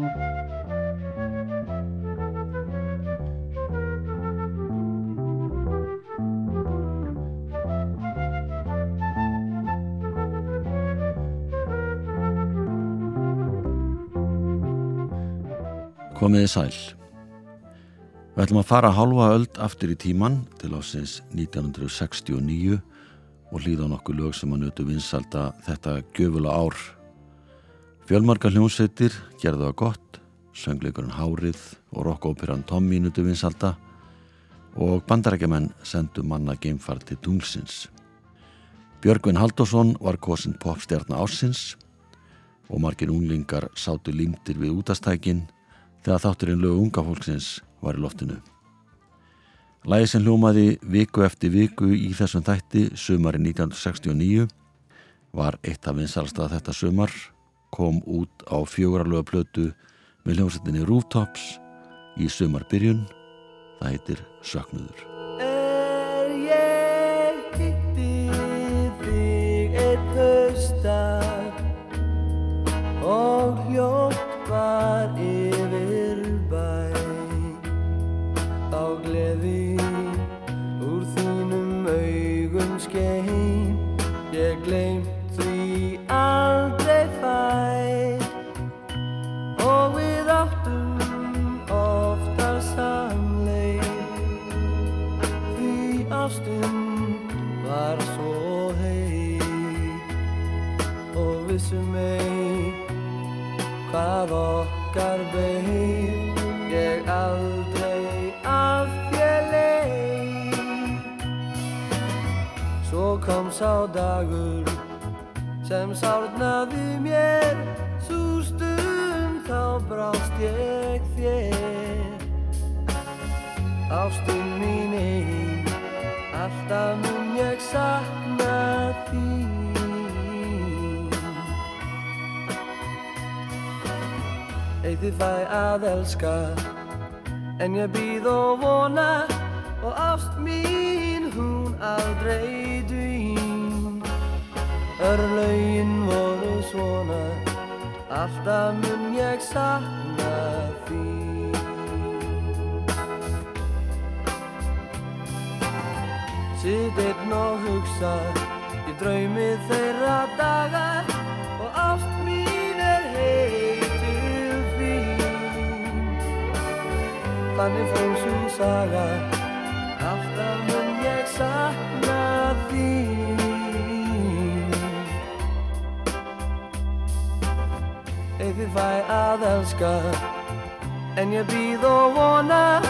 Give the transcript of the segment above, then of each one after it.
Komiði sæl. Við ætlum að fara halva öld aftur í tíman til ásins 1969 og hlýða nokkuð lög sem að nötu vinsalda þetta göfula ár. Fjölmarka hljómsveitir gerðu það gott, söngleikurinn Hárið og rockóperan Tommy nötu vinsalda og bandarækjumenn sendu manna geimfart til tunglsins. Björgvin Haldásson var kosin popstjarnar ásins og margir unglingar sátu límtir við útastækinn þegar þátturinn lög unga fólksins var í loftinu. Læði sem hljómaði viku eftir viku í þessum þætti sumari 1969 var eitt af vinsalstað þetta sumar kom út á fjögurarlöga plötu með hljómsettinni Rooftops í sumarbyrjun. Það heitir Söknuður að elska. En ég býð og vona Og ást mín hún aldrei dvín. Örlaugin voru svona Alltaf mun ég sakna Ef þið fæ að elska En ég býð og vona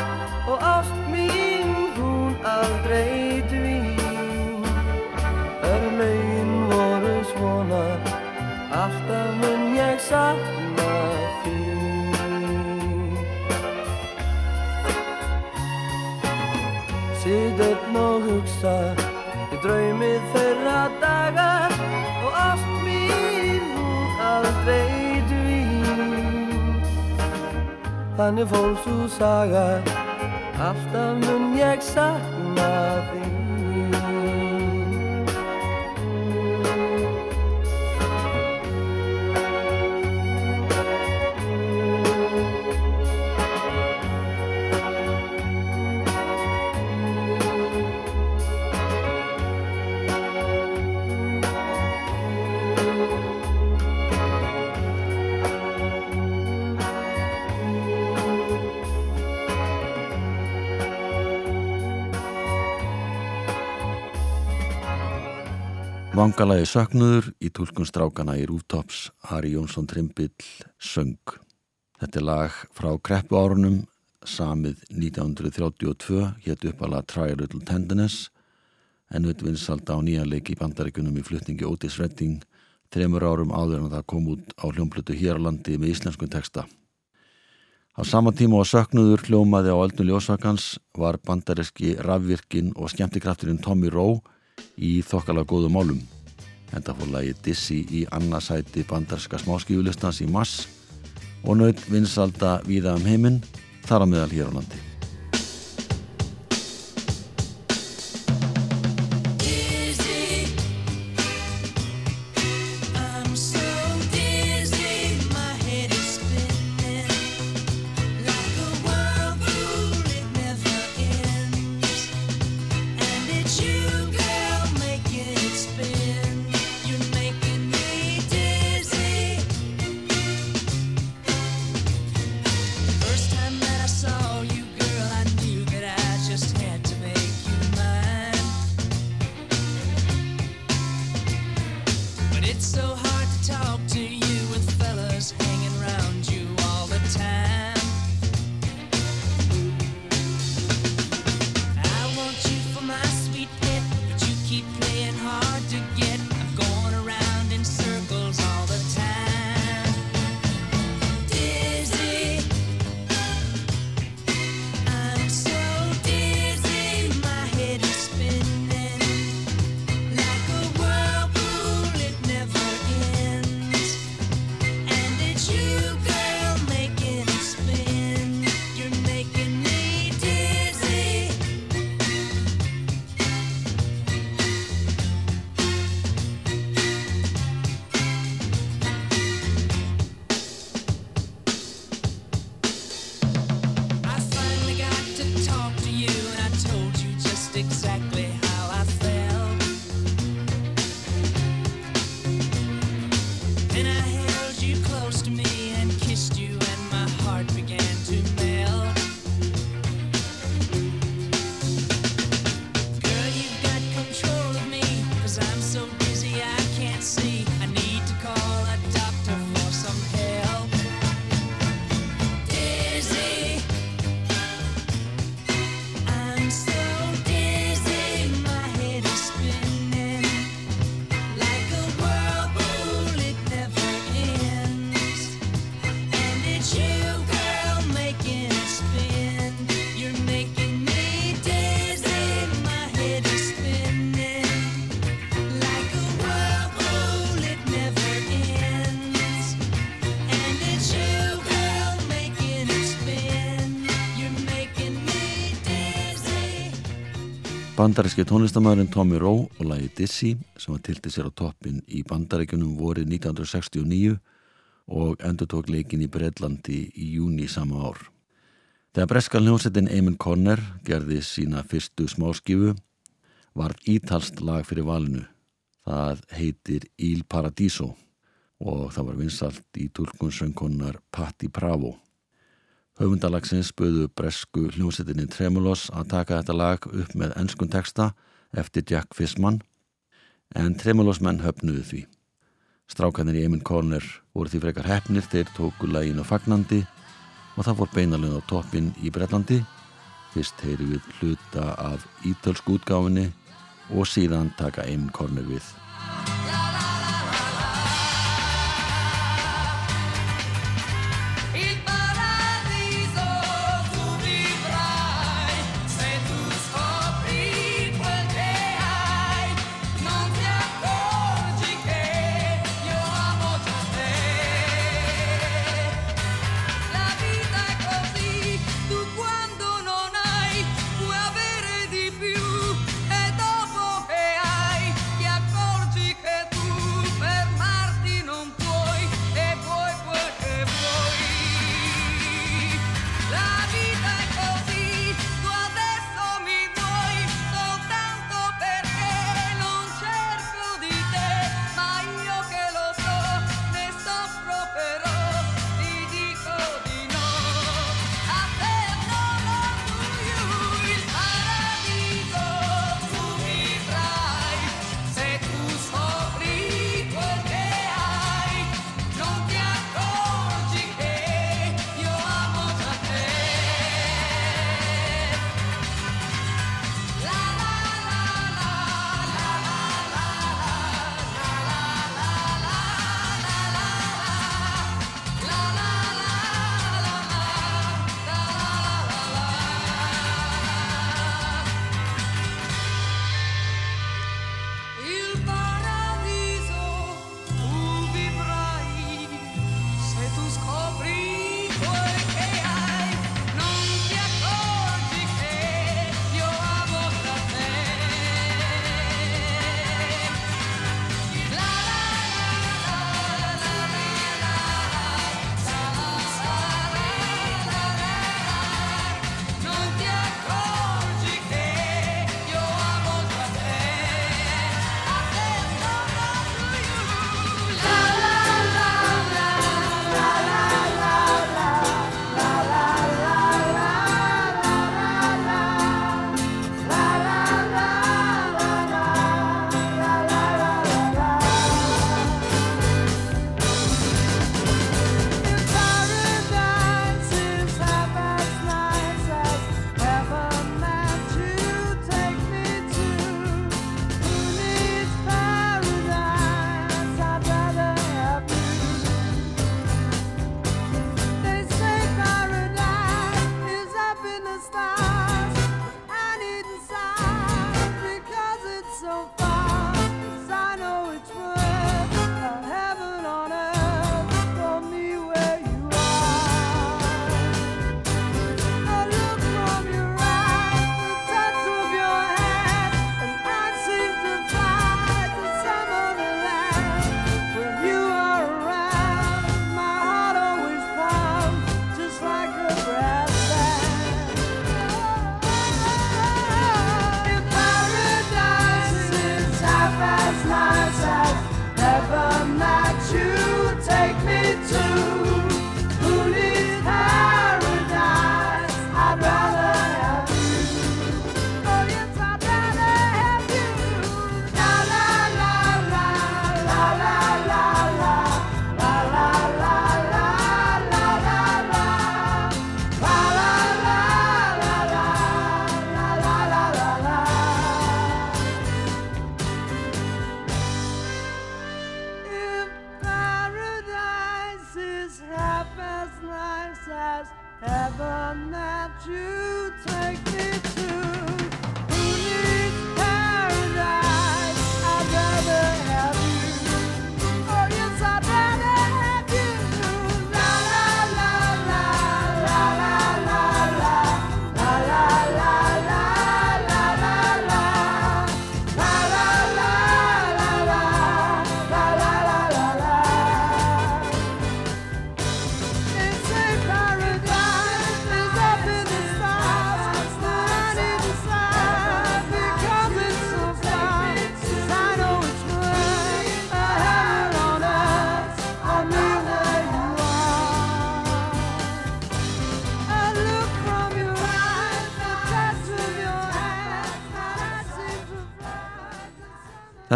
Og ást mín hún aldrei dvín Örlaugin voru svona Alltaf mun ég sakna þín Sitt einn og hugsa Ég draumi þeirra Þannig fór svo saga. Alltaf mun ég sakna þín Vangalagi söknuður í tólkun strákana í Rooftops Harry Jónsson Trimbill söng. Þetta er lag frá kreppu árunum samið 1932 hétt uppala Try a Little Tenderness en við vinsalda á nýjanleiki í bandaríkunum í flutningi Otis Redding þreymur árum áður en það kom út á hljómblötu hér á landi með íslenskun texta. Á sama tíma á söknuður hljómaði á öldun ljósakans var bandaríski rafvirkin og skemmtikrafturinn Tommy Rowe í þokkala góðu málum. Enda fór lagi Dizzy í annarsæti bandarska smáskífulistans í mass og naut vinsalda víða um heiminn þar á meðal hér á landi. Bandaríski tónlistamæðurinn Tommy Rowe og lagi Dizzy sem var tiltið sér á toppin í Bandaríkunum vorið 1969 og endur tók leikin í Breitlandi í júni sama ár. Þegar breska hljómsettin Eamon Conner gerði sína fyrstu smáskifu var ítalst lag fyrir valinu. Það heitir Il Paradiso og það var vinsalt í tulkunsöngunnar Patti Bravo. Höfundalagsins böðu bresku hljómsettinni Tremulos að taka þetta lag upp með ennskun texta eftir Jack Fissmann en Tremulos menn höfnuðu því. Strákanir í Eamon Corner voru því frekar hefnir þeir tóku lagin á fagnandi og það fór beinalinn á toppin í Brellandi. Fyrst heyri við hluta af ítölsku útgáfinni og síðan taka Eamon Corner við.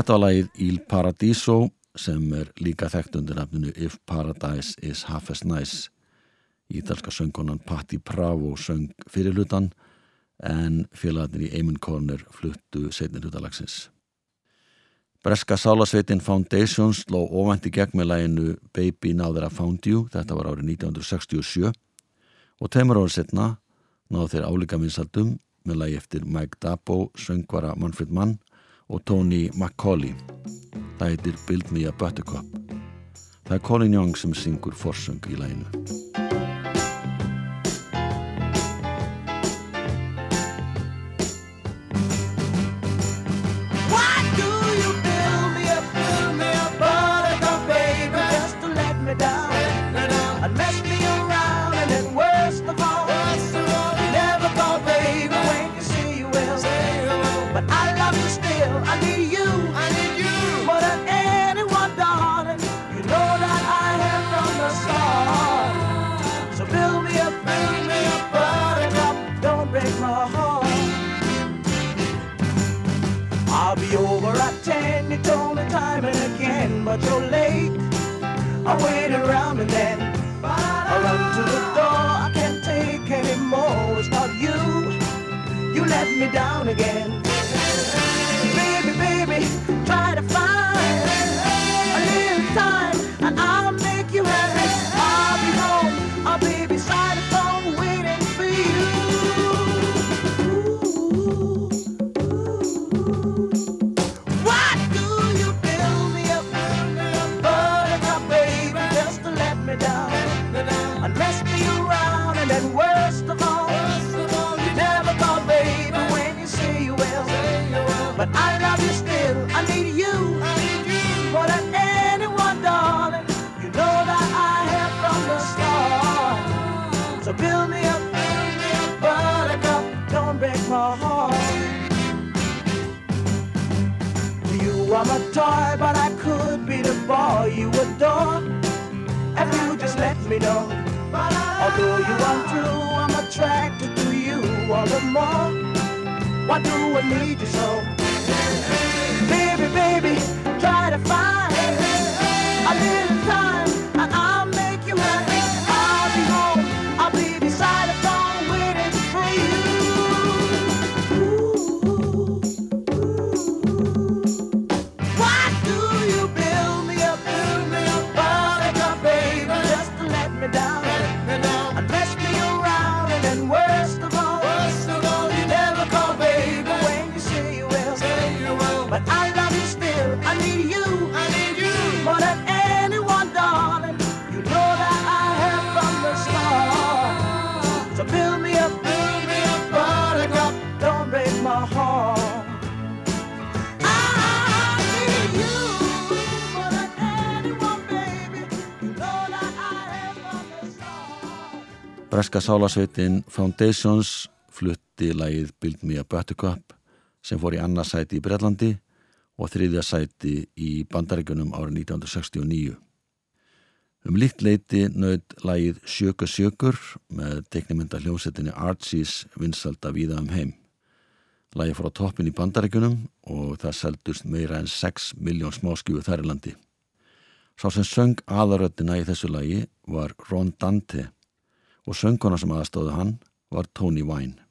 Þetta var lagið Il Paradiso sem er líka þekkt undir nafninu If Paradise is Half as Nice. Ítalska söngkonan Patti Bravo söng fyrir hlutan en félagarnir í Eamon Corner fluttu setnir hlutalagsins. Breska sálasveitin Foundations ló ofandi gegn með læginu Baby Now That I Found You, þetta var árið 1967 og teimur árið setna náðu þeir álíka vinsaldum með lægi eftir Mike Dabo, söngvara Manfred Mann og Tony McCauley. Það heitir Build Me a Buttercup. Það er Colin Young sem syngur forsöng í læginu. Let. Although you are true, I'm attracted to you all the more. Why do I need you so? Baby, baby, try to find Breska sálasveitin Foundations flutti lagið Build Me a Buttercup sem fór í annarsæti í Breitlandi og þriðja sæti í Bandaríkunum árið 1969. Um líkt leiti nöð lagið Sjöka sjökur með teknimynda hljómsettinni Archies vinsalda víða um heim. Lagið fór á toppin í Bandaríkunum og það seldust meira en 6 miljón smáskjúi þær í landi. Sá sem söng aðaröttina í þessu lagi var Ron Dante og sönguna sem aðstóðu hann var Tony Vine.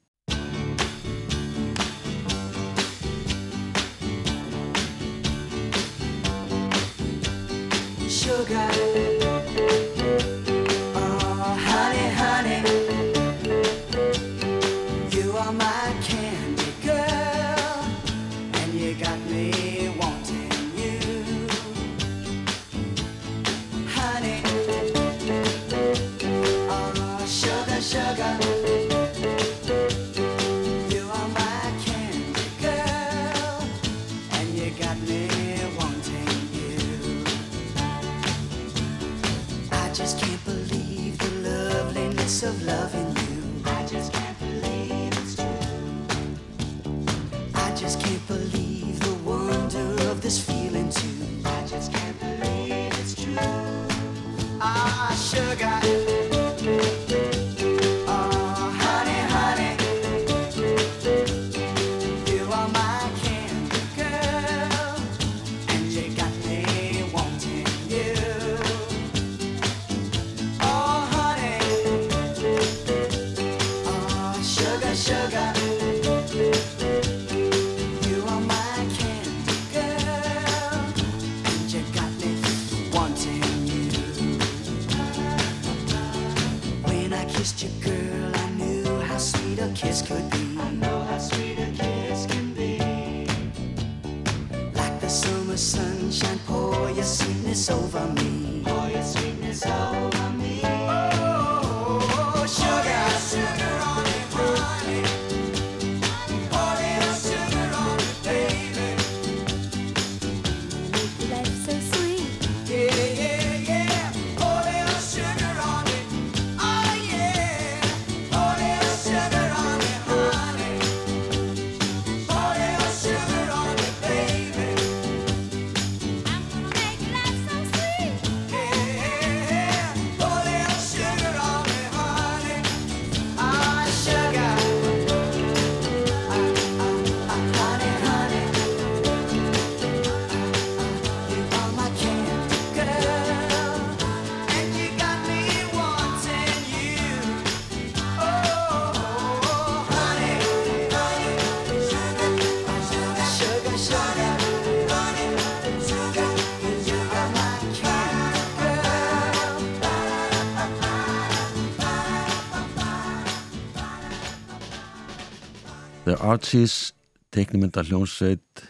Archies, teiknumynda hljónsveit,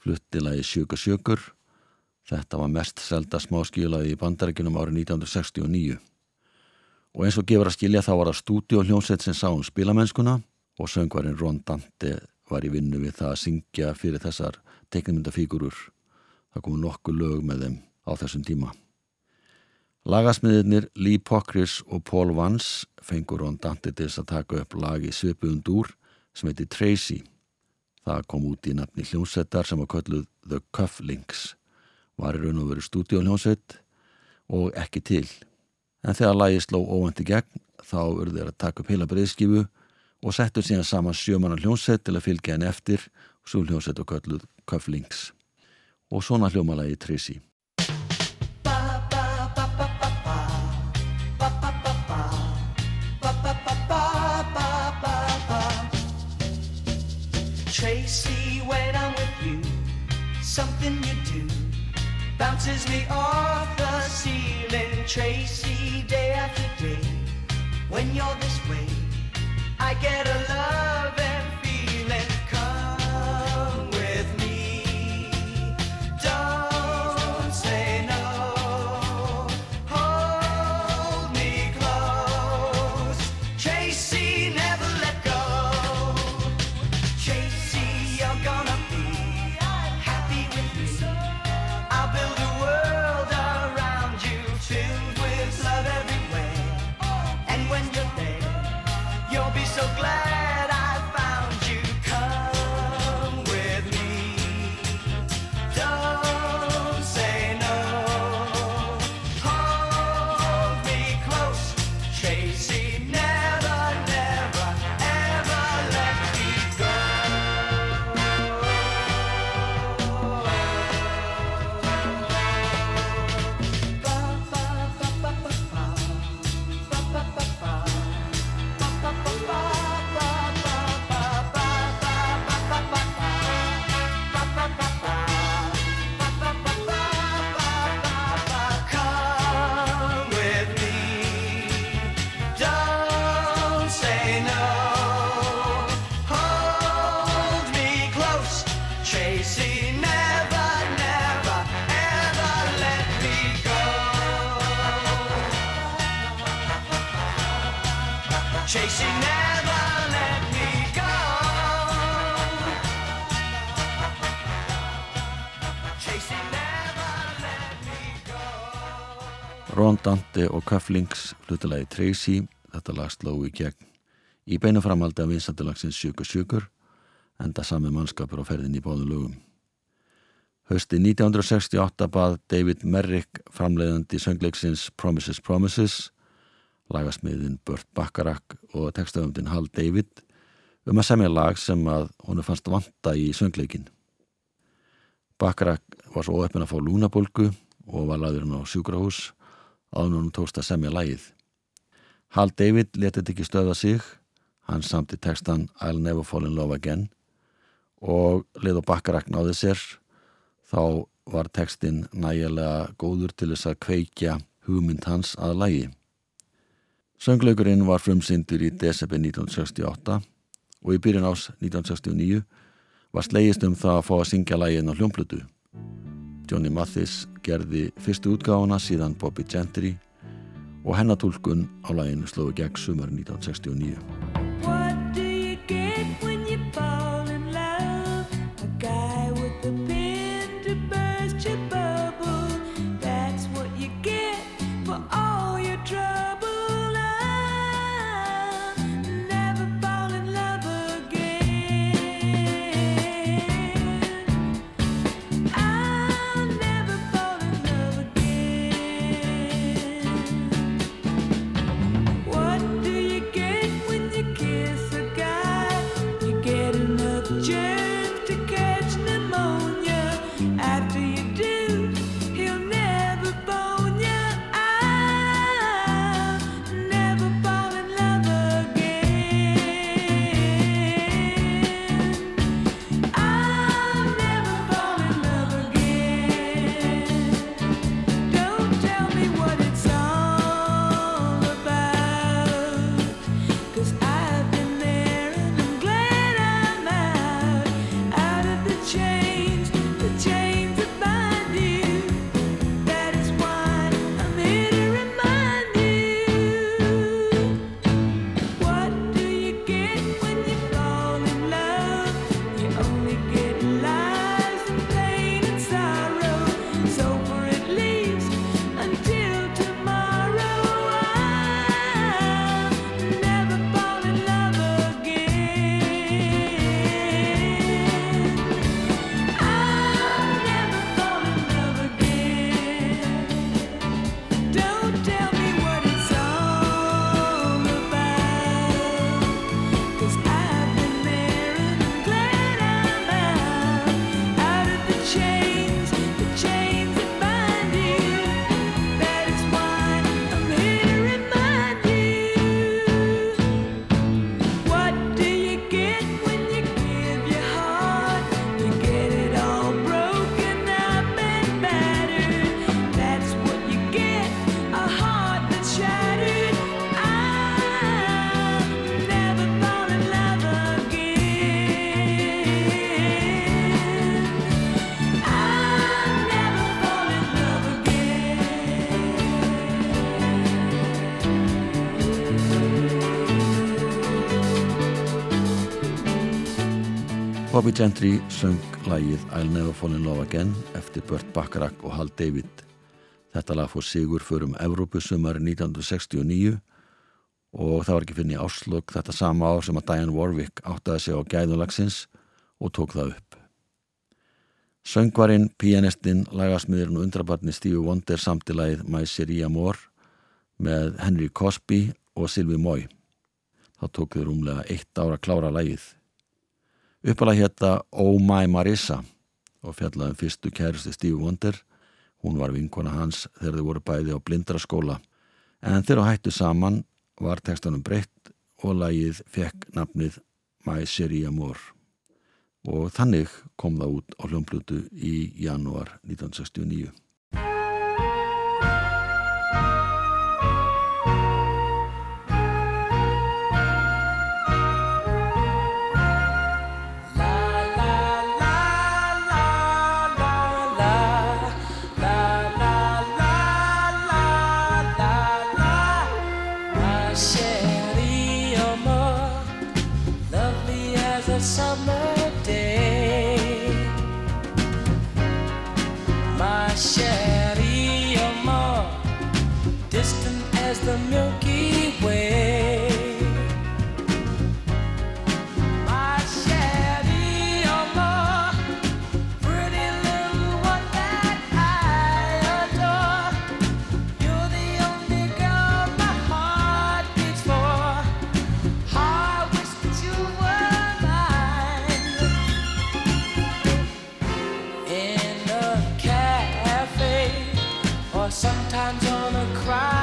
fluttilagi Sjökur Sjökur. Þetta var mest selda smáskílaði í bandarækjunum árið 1969. Og eins og gefur að skilja þá var það stúdíu hljónsveit sem sá um spilamennskuna og söngvarinn Ron Dante var í vinnu við það að syngja fyrir þessar teiknumyndafígurur. Það komu nokkuð lög með þeim á þessum tíma. Lagasmiðirnir Lee Pockris og Paul Vance fengur Ron Dante til þess að taka upp lagi Svipuðund úr sem heitir Tracy. Það kom út í nafni hljómsettar sem var kölluð The Cufflinks. Var í raun og veru stúdíóhljómsett og ekki til. En þegar lagi sló óvænt í gegn þá urðu þeir að taka upp heila breyðskifu og settu síðan saman sjömanar hljómsett til að fylgja henni eftir og svo hljómsett og kölluð Cufflinks. Og svona hljómalagi Tracy. Tracy, when I'm with you, something you do bounces me off the ceiling. Tracy, day after day, when you're this way, I get a loving Tracy, never let me go. Tracy, never let me go. Ron Dante og Cufflinks hlutalagi Tracy, þetta lag sló í gegn í beinu framaldi af vinsandalagsins Sjökur Sjökur enda sami mannskapur á ferðin í báðum lögum. Hösti 1968 bað David Merrick framleiðandi söngleiksins Promises Promises lagasmiðin Burt Bacharach og textaföndin Hal David um að semja lag sem að honu fannst vanta í söngleikin. Bacharach var svo óöppin að fá lúnabólgu og var lagður hann á sjúkrahús en hún tókst að semja lagið. Hal David letið ekki stöða sig, hann samti textan I'll never fall in love again og leið og Bacharach náði sér, þá var textin nægilega góður til þess að kveikja hugmynd hans að lagi. Söngleikurinn var frumsyndur í desember 1968 og í byrjun ás 1969 var slegist um það að fá að syngja lægin á hljómplutu. Johnny Mathis gerði fyrstu útgáfuna síðan Bobby Gentry og hennatúlkun á læginu slóðu gegn sumar 1969. Bobby Gentry söng lægið I'll Never Fall in Love Again eftir Burt Bacharach og Hal David. Þetta lag fór sigur fyrir um Evrópu sumari 1969 og það var ekki fyrir í áslög þetta sama ár sem að Diane Warwick áttaði sig á gæðulagsins og tók það upp. Söngvarinn, pianistinn, lagasmiðurinn og undrabarni Stevie Wonder samtilægið My Seria Moore með Henry Cosby og Sylvie Moy. Það tók þau rúmlega eitt ára klára lægið. Uppalega hétta Oh My Marissa og fjallaði um fyrstu kærusti Stevie Wonder. Hún var vinkona hans þegar þau voru bæði á blindraskóla. En þegar hættu saman var textanum breytt og lagið fekk nafnið My Seria Moore. Og þannig kom það út á hljómplutu í janúar 1969. sometimes on a cry.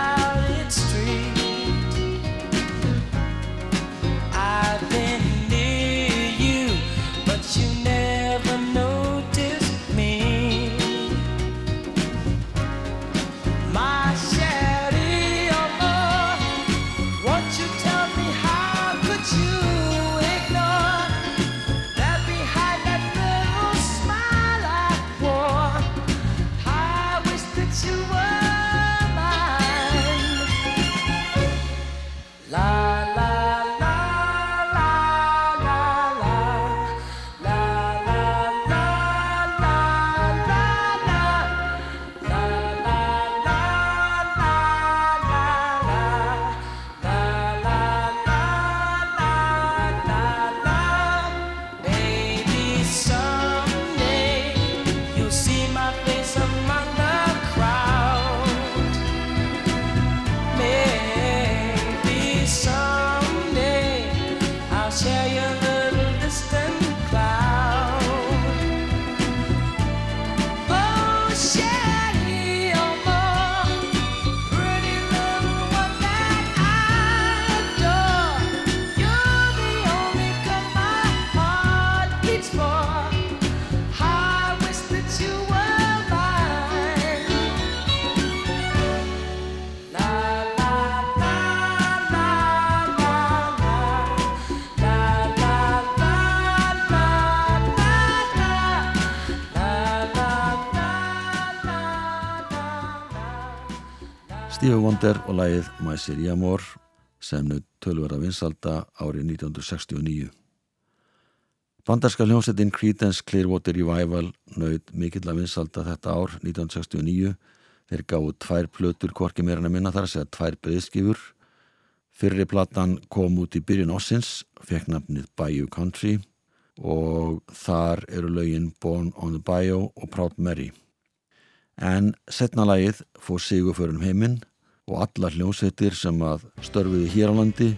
Stevie Wonder og lægið My City Amor sem nu tölverða vinsalda árið 1969. Bandarska hljómsettin Creedence Clearwater Revival nöyð mikill að vinsalda þetta ár 1969. Þeir gáðu tvær plötur kvorki meira en að minna þar að segja tvær beðskifur. Fyrri platan kom út í byrjun Ossins, fekk nafnið Bayou Country og þar eru lögin Born on the Bayou og Proud Mary. En setna lagið fór Sigur fyrir um heiminn og alla hljómsveitir sem að störfiði hér á landi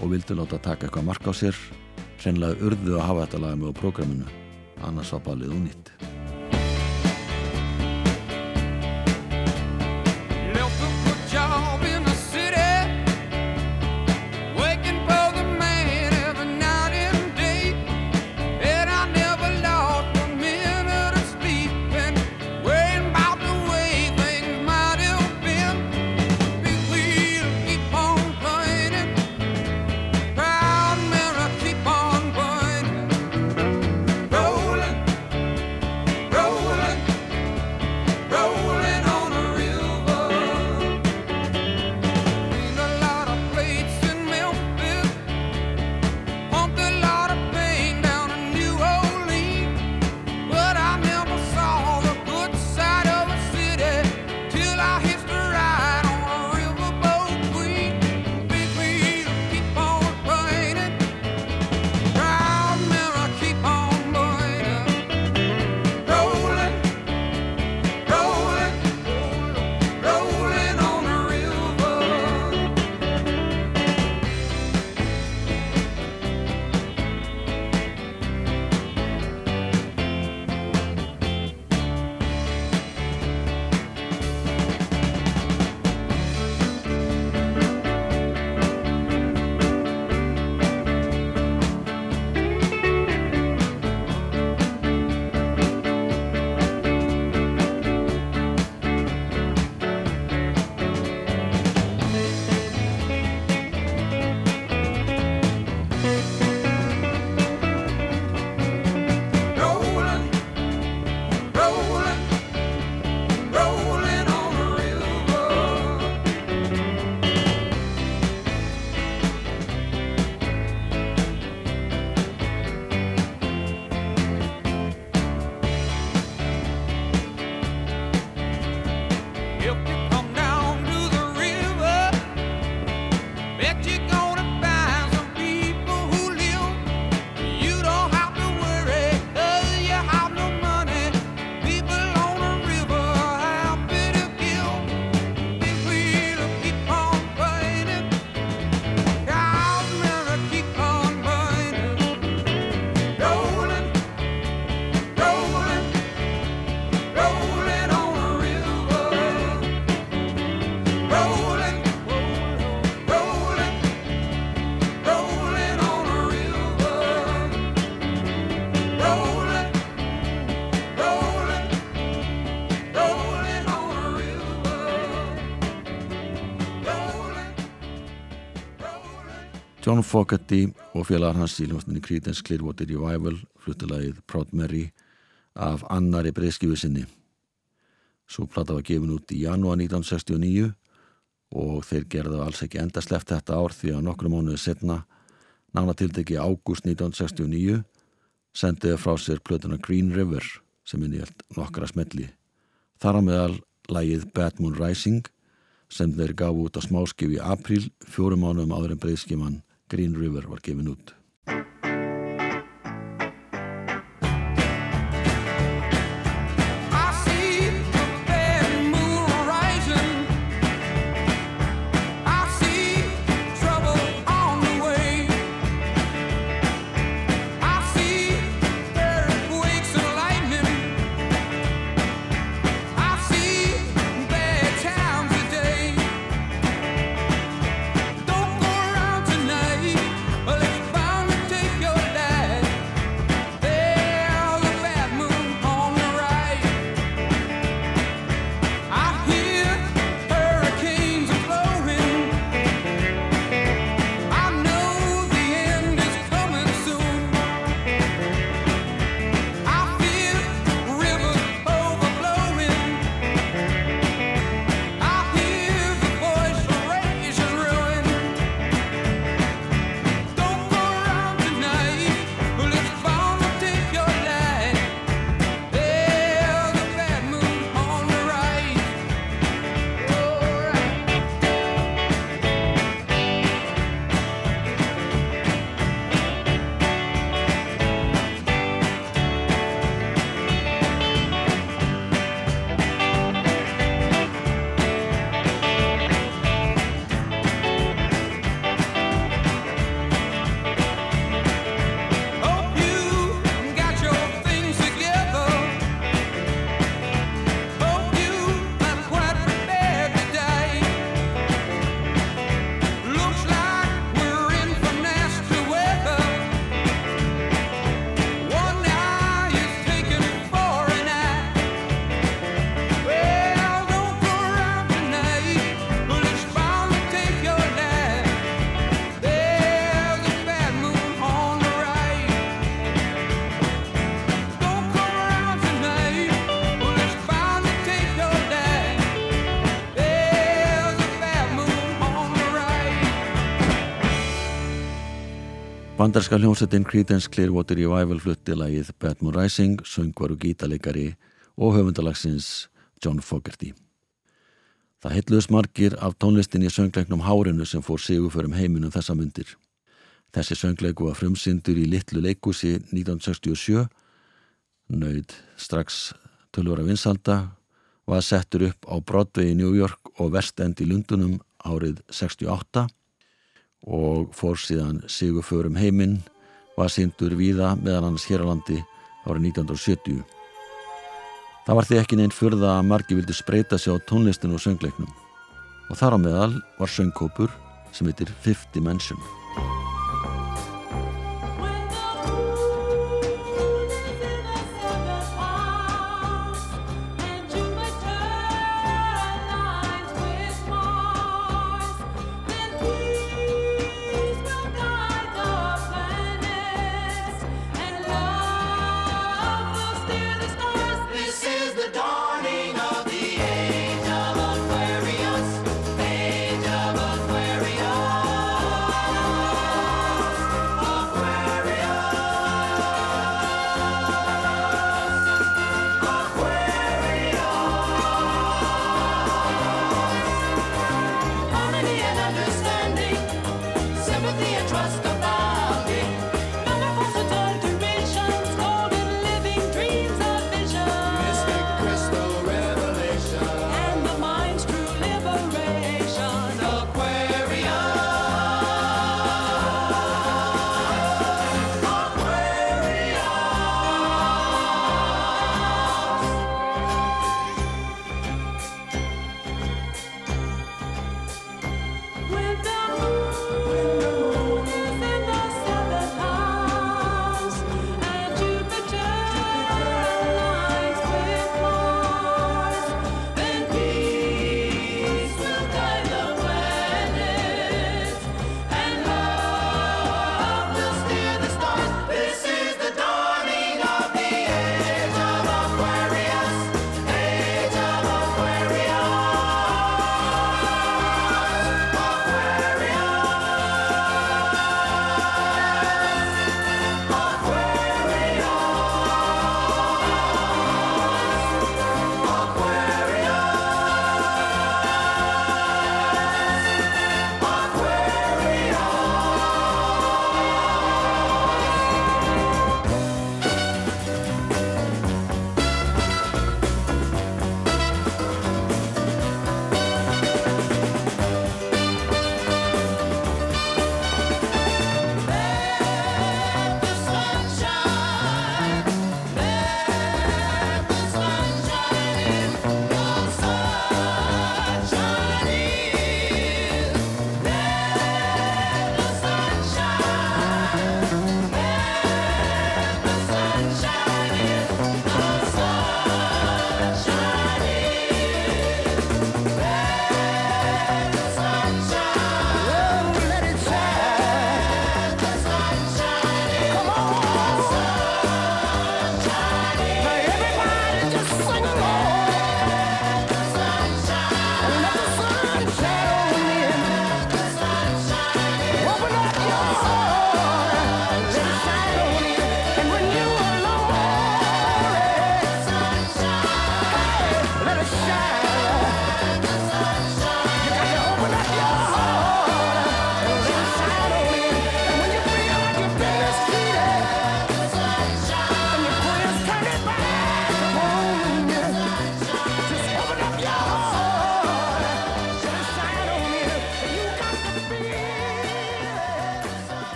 og vildi láta taka eitthvað mark á sér, senlega urðu að hafa þetta lag með á prógraminu, annars var balið únýtt. John Fogerty og félagar hans í hljómsninu Creedence Clearwater Revival fluttalagið Proud Mary af annari breyðskifu sinni. Svo platta var gefin út í janúar 1969 og þeir gerðu alls ekki endast left þetta ár því að nokkru mánuði setna nánatildegi ágúst 1969 sendiði frá sér plötuna Green River sem innihjöld nokkra smelli. Þar á meðal lagið Bad Moon Rising sem þeir gafu út á smáskif í april fjórum mánum áður en breyðskifann Green River var gefin út. Bandarska hljómsettin Creedence Clearwater Revival flutti lagið Bad Moon Rising, söngvar og gítalegari og höfundalagsins John Fogerty. Það heitluðs margir af tónlistinni söngleiknum Hárinu sem fór sigurförum heiminum þessa myndir. Þessi söngleiku var frumsyndur í litlu leikúsi 1967, nöyð strax tölvara vinsalda, var settur upp á Broadway í New York og West End í Lundunum árið 68 og fór síðan sigur förum heiminn var síndur víða meðan hans hér á landi árið 1970. Það var því ekki neinn fyrða að margi vildi spreita sig á tónlistinu og söngleiknum og þar á meðal var söngkópur sem heitir Fifth Dimension.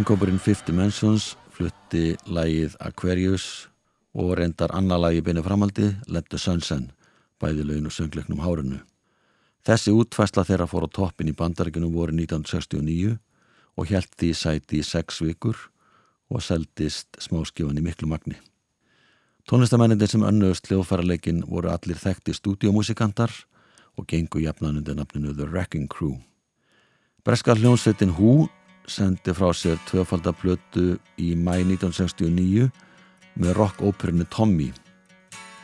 Söngkópurinn Fifth Dimensions flutti lægið Aquarius og reyndar annað lægi beinu framaldi Let the Sun Send, bæði laun og söngleiknum hárunu. Þessi útfæsla þeirra fór á toppin í bandaríkunum voru 1969 og hjælt því sæti í sex vikur og seldist smáskifan í miklu magni. Tónlistamennir sem önnuðust hljóðfæraleikin voru allir þekkti stúdíómusikantar og gengu jafnan undir nafninu The Wrecking Crew. Breska hljónsveitin Who sendi frá sér tvöfaldaplötu í mæ 1969 með rock-óperinu Tommy.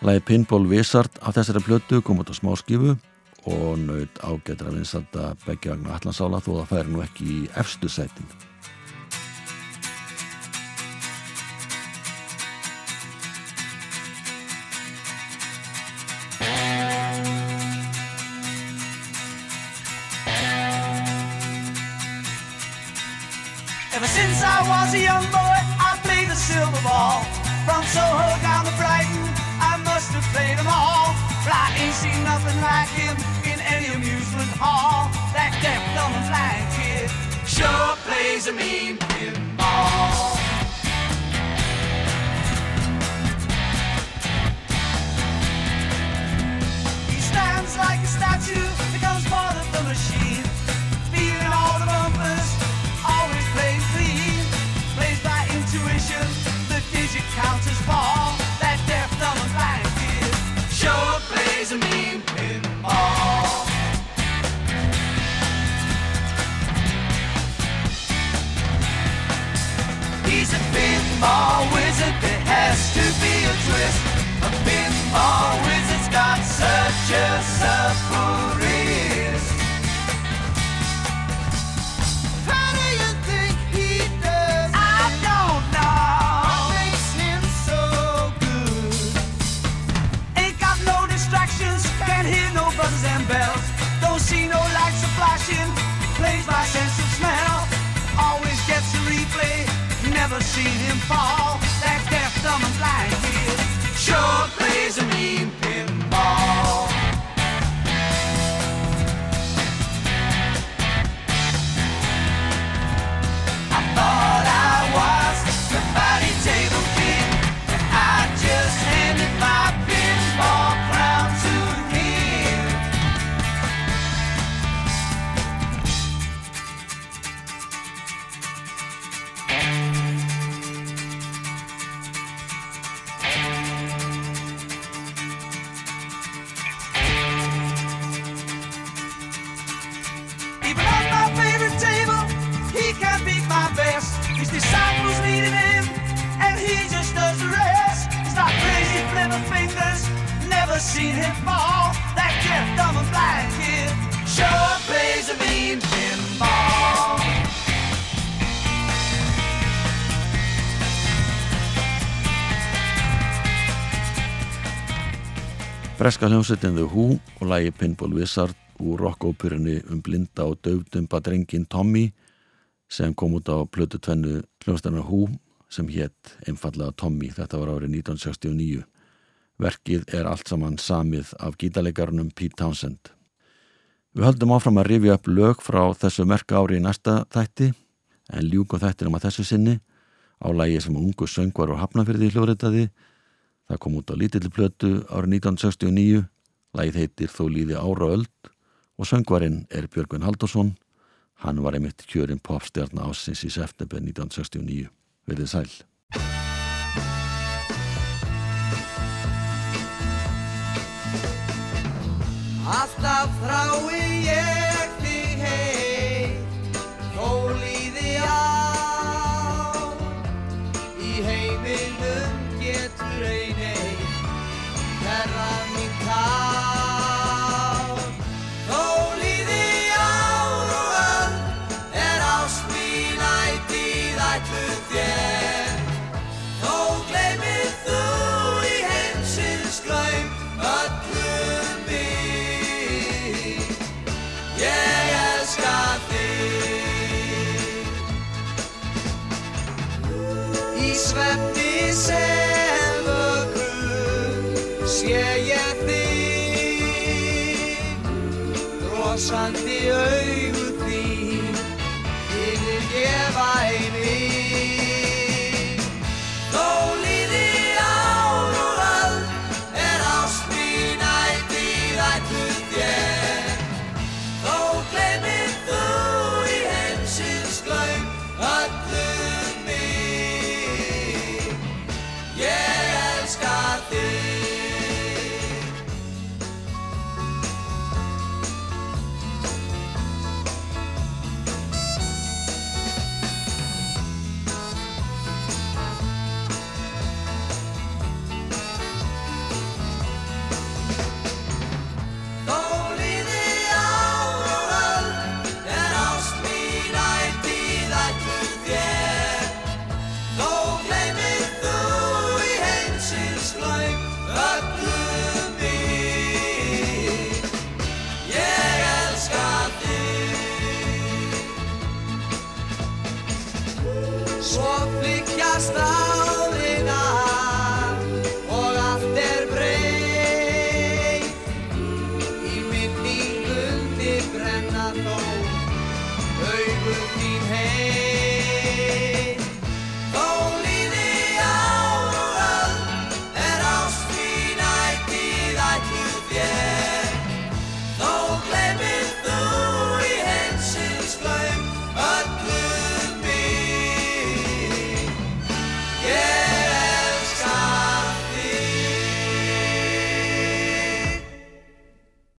Lægi Pinball Wizard af þessari plötu kom út á smáskifu og naut ágættra vinsalda begja vagnar allansála þó það færi nú ekki í efstu sætin. I was a young boy, I played the silver ball. From Soho down to Brighton, I must have played them all. But I ain't seen nothing like him in any amusement hall. That deaf, dumb, and blind kid sure plays a mean pinball. He stands like a statue, becomes part of the machine. He's a pinball wizard, there has to be a twist. A pinball Breska hljómsveitin The Who og lægi Pinball Wizard úr rockóperunni um blinda og döfdumba drengin Tommy sem kom út á plötu tvennu hljómsveitina Who sem hétt einfallega Tommy, þetta var árið 1969. Verkið er allt saman samið af gítarleikarunum Pete Townsend. Við höldum áfram að rifja upp lög frá þessu merka ári í næsta þætti en ljúkum þættinum að þessu sinni á lægi sem ungu söngvar og hafnafyrði hljóðritaði Það kom út á lítilli plötu árið 1969, lagið heitir Þó líði ára öld og söngvarinn er Björgvin Haldursson. Hann var einmitt kjörinn popstjarnar ásins í september 1969. Verðið sæl. Alltaf þrái ég